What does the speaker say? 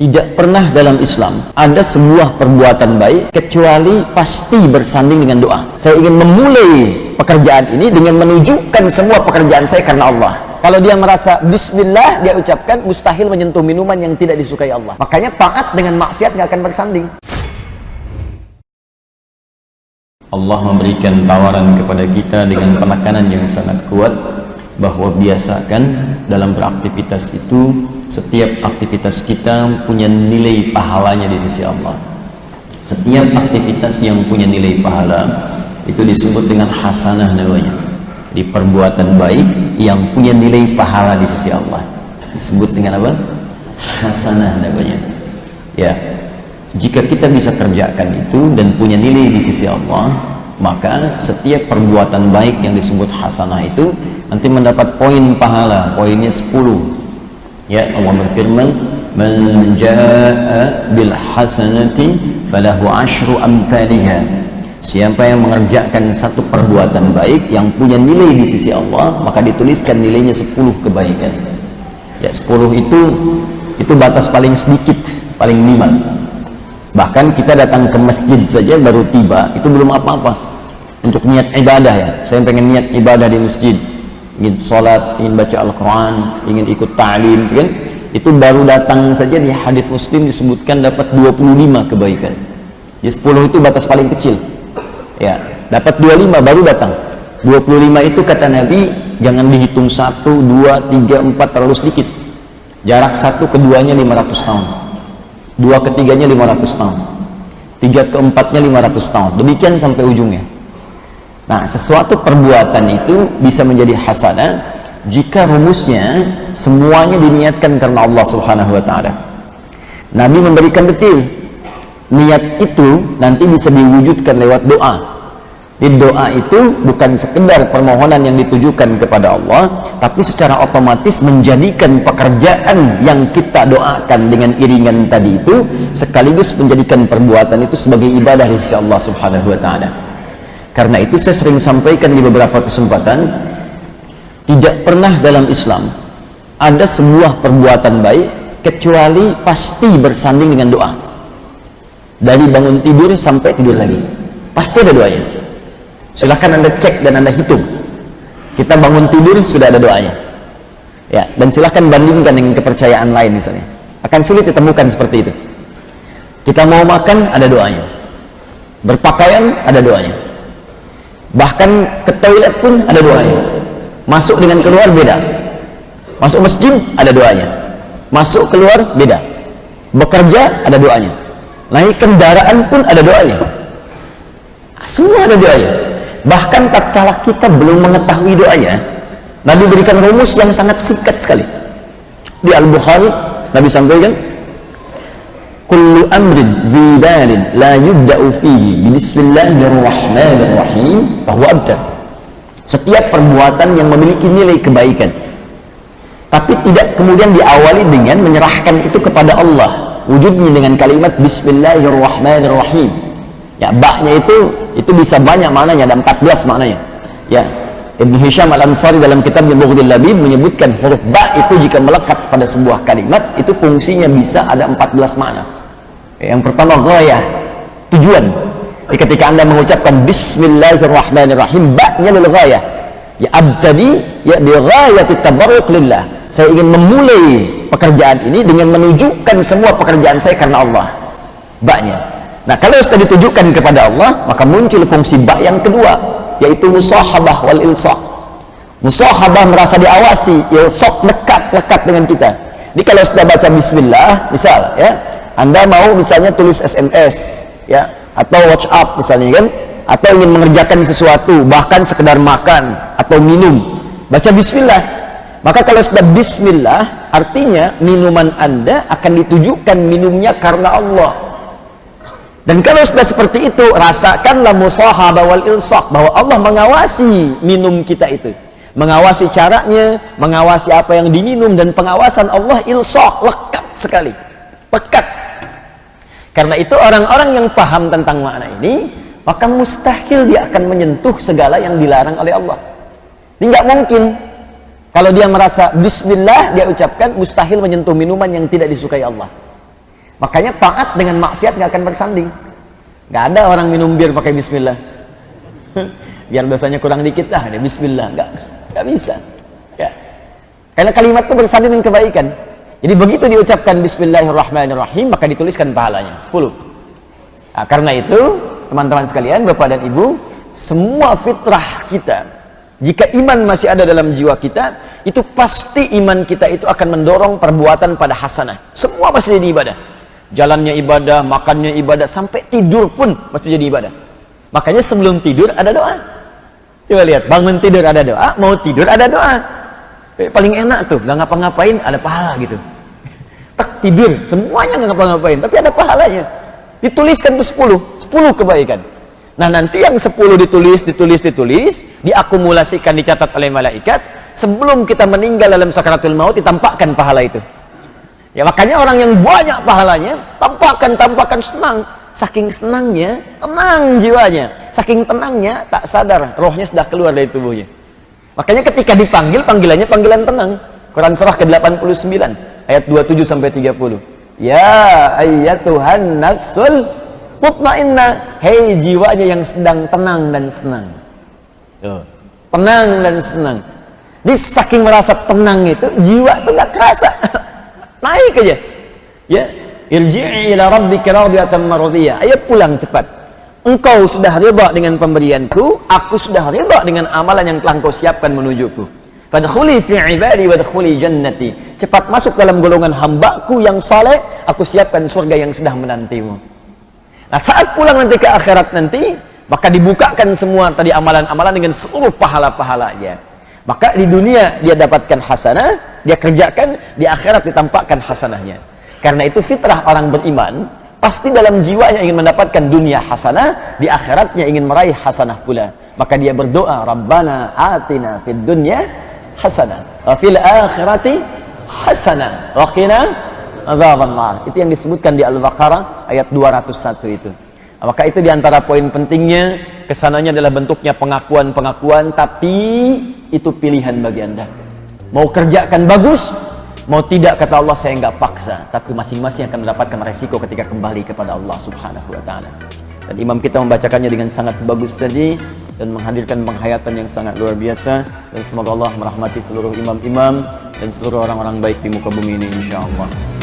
Tidak pernah dalam Islam ada sebuah perbuatan baik kecuali pasti bersanding dengan doa. Saya ingin memulai pekerjaan ini dengan menunjukkan semua pekerjaan saya karena Allah. Kalau dia merasa bismillah dia ucapkan mustahil menyentuh minuman yang tidak disukai Allah. Makanya taat dengan maksiat nggak akan bersanding. Allah memberikan tawaran kepada kita dengan penekanan yang sangat kuat bahwa biasakan dalam beraktivitas itu setiap aktivitas kita punya nilai pahalanya di sisi Allah. Setiap aktivitas yang punya nilai pahala itu disebut dengan hasanah namanya. Di perbuatan baik yang punya nilai pahala di sisi Allah. Disebut dengan apa? hasanah namanya. Ya jika kita bisa kerjakan itu dan punya nilai di sisi Allah maka setiap perbuatan baik yang disebut hasanah itu nanti mendapat poin pahala poinnya 10 ya Allah berfirman man jaa bil hasanati falahu asyru amthaliha. Siapa yang mengerjakan satu perbuatan baik yang punya nilai di sisi Allah maka dituliskan nilainya 10 kebaikan. Ya 10 itu itu batas paling sedikit paling minimal. Bahkan kita datang ke masjid saja baru tiba itu belum apa-apa. Untuk niat ibadah ya. Saya pengen niat ibadah di masjid ingin sholat, ingin baca Al-Quran, ingin ikut ta'lim, kan? Itu baru datang saja di hadis Muslim disebutkan dapat 25 kebaikan. Jadi 10 itu batas paling kecil. Ya, dapat 25 baru datang. 25 itu kata Nabi jangan dihitung 1, 2, 3, 4 terlalu sedikit. Jarak satu keduanya 500 tahun. Dua ketiganya 500 tahun. Tiga keempatnya 500 tahun. Demikian sampai ujungnya. Nah, sesuatu perbuatan itu bisa menjadi hasanah jika rumusnya semuanya diniatkan karena Allah Subhanahu wa taala. Nabi memberikan detil. Niat itu nanti bisa diwujudkan lewat doa. Di doa itu bukan sekedar permohonan yang ditujukan kepada Allah, tapi secara otomatis menjadikan pekerjaan yang kita doakan dengan iringan tadi itu sekaligus menjadikan perbuatan itu sebagai ibadah di sisi Allah Subhanahu wa taala. Karena itu saya sering sampaikan di beberapa kesempatan tidak pernah dalam Islam ada sebuah perbuatan baik kecuali pasti bersanding dengan doa. Dari bangun tidur sampai tidur lagi. Pasti ada doanya. Silahkan Anda cek dan Anda hitung. Kita bangun tidur sudah ada doanya. Ya, dan silahkan bandingkan dengan kepercayaan lain misalnya. Akan sulit ditemukan seperti itu. Kita mau makan ada doanya. Berpakaian ada doanya bahkan ke toilet pun ada doanya. Masuk dengan keluar beda. Masuk masjid ada doanya. Masuk keluar beda. Bekerja ada doanya. Naik kendaraan pun ada doanya. Semua ada doanya. Bahkan tatkala kita belum mengetahui doanya Nabi berikan rumus yang sangat singkat sekali. Di Al-Bukhari Nabi sampaikan amrin bibalin la yubda'u fihi bismillahirrahmanirrahim bahwa abtar setiap perbuatan yang memiliki nilai kebaikan. Tapi tidak kemudian diawali dengan menyerahkan itu kepada Allah. Wujudnya dengan kalimat bismillahirrahmanirrahim. Ya baknya itu itu bisa banyak maknanya ada 14 maknanya. Ya Ibn Hisham Al-Ansari dalam kitabnya Bughdil Labib menyebutkan huruf ba itu jika melekat pada sebuah kalimat itu fungsinya bisa ada 14 makna yang pertama ghayah, tujuan. Jadi ketika Anda mengucapkan bismillahirrahmanirrahim, ba'nya lil ghayah. Ya abtadi ya bi ghayati tabarruk lillah. Saya ingin memulai pekerjaan ini dengan menunjukkan semua pekerjaan saya karena Allah. Ba'nya. Nah, kalau sudah ditujukan kepada Allah, maka muncul fungsi ba' yang kedua, yaitu musahabah wal ilsaq. Musahabah merasa diawasi, ilsaq lekat-lekat dengan kita. Jadi kalau sudah baca bismillah, misal ya, anda mau misalnya tulis SMS ya atau WhatsApp misalnya kan? Atau ingin mengerjakan sesuatu bahkan sekedar makan atau minum. Baca bismillah. Maka kalau sudah bismillah artinya minuman Anda akan ditujukan minumnya karena Allah. Dan kalau sudah seperti itu rasakanlah musahabah wal ilsaq bahwa Allah mengawasi minum kita itu. Mengawasi caranya mengawasi apa yang diminum dan pengawasan Allah ilsaq lekat sekali. Pekat karena itu orang-orang yang paham tentang makna ini, maka mustahil dia akan menyentuh segala yang dilarang oleh Allah. Ini nggak mungkin. Kalau dia merasa Bismillah, dia ucapkan mustahil menyentuh minuman yang tidak disukai Allah. Makanya taat dengan maksiat nggak akan bersanding. Nggak ada orang minum bir pakai bismillah. Biar dosanya kurang dikit lah, ada bismillah. Nggak, nggak bisa. Ya. Karena kalimat itu bersanding dengan kebaikan. Jadi begitu diucapkan bismillahirrahmanirrahim, maka dituliskan pahalanya. 10. Nah, karena itu, teman-teman sekalian, Bapak dan Ibu, semua fitrah kita, jika iman masih ada dalam jiwa kita, itu pasti iman kita itu akan mendorong perbuatan pada hasanah. Semua pasti jadi ibadah. Jalannya ibadah, makannya ibadah, sampai tidur pun pasti jadi ibadah. Makanya sebelum tidur ada doa. Coba lihat, bangun tidur ada doa, mau tidur ada doa. Eh, paling enak tuh, nggak ngapa-ngapain ada pahala gitu. Tak tidur, semuanya nggak ngapa-ngapain, tapi ada pahalanya. Dituliskan tuh 10, 10 kebaikan. Nah nanti yang 10 ditulis, ditulis, ditulis, diakumulasikan, dicatat oleh malaikat, sebelum kita meninggal dalam sakaratul maut, ditampakkan pahala itu. Ya makanya orang yang banyak pahalanya, tampakkan, tampakkan senang. Saking senangnya, tenang jiwanya. Saking tenangnya, tak sadar, rohnya sudah keluar dari tubuhnya. Makanya ketika dipanggil, panggilannya panggilan tenang. Quran surah ke-89, ayat 27 sampai 30. Ya ayyatuhan nafsul mutmainna. Hei jiwanya yang sedang tenang dan senang. Tenang dan senang. Di saking merasa tenang itu, jiwa itu nggak kerasa. Naik aja. Ya, irji'i ila rabbika radiyatan mardiyah. Ayo pulang cepat. Engkau sudah riba dengan pemberianku, aku sudah riba dengan amalan yang telah engkau siapkan menujuku. Fadkhuli fi ibadi wadkhuli jannati. Cepat masuk dalam golongan hambaku yang saleh, aku siapkan surga yang sedang menantimu. Nah, saat pulang nanti ke akhirat nanti, maka dibukakan semua tadi amalan-amalan dengan seluruh pahala-pahalanya. Maka di dunia dia dapatkan hasanah, dia kerjakan, di akhirat ditampakkan hasanahnya. Karena itu fitrah orang beriman, pasti dalam jiwanya ingin mendapatkan dunia hasanah, di akhiratnya ingin meraih hasanah pula. Maka dia berdoa, Rabbana atina fid dunya hasanah, wa fil akhirati hasanah, wa qina adzaban nar. Itu yang disebutkan di Al-Baqarah ayat 201 itu. Maka itu di antara poin pentingnya, ke sananya adalah bentuknya pengakuan-pengakuan, tapi itu pilihan bagi anda. Mau kerjakan bagus, mau tidak kata Allah saya nggak paksa, tapi masing-masing akan mendapatkan resiko ketika kembali kepada Allah Subhanahu wa taala. Dan imam kita membacakannya dengan sangat bagus tadi dan menghadirkan penghayatan yang sangat luar biasa dan semoga Allah merahmati seluruh imam-imam dan seluruh orang-orang baik di muka bumi ini insyaallah.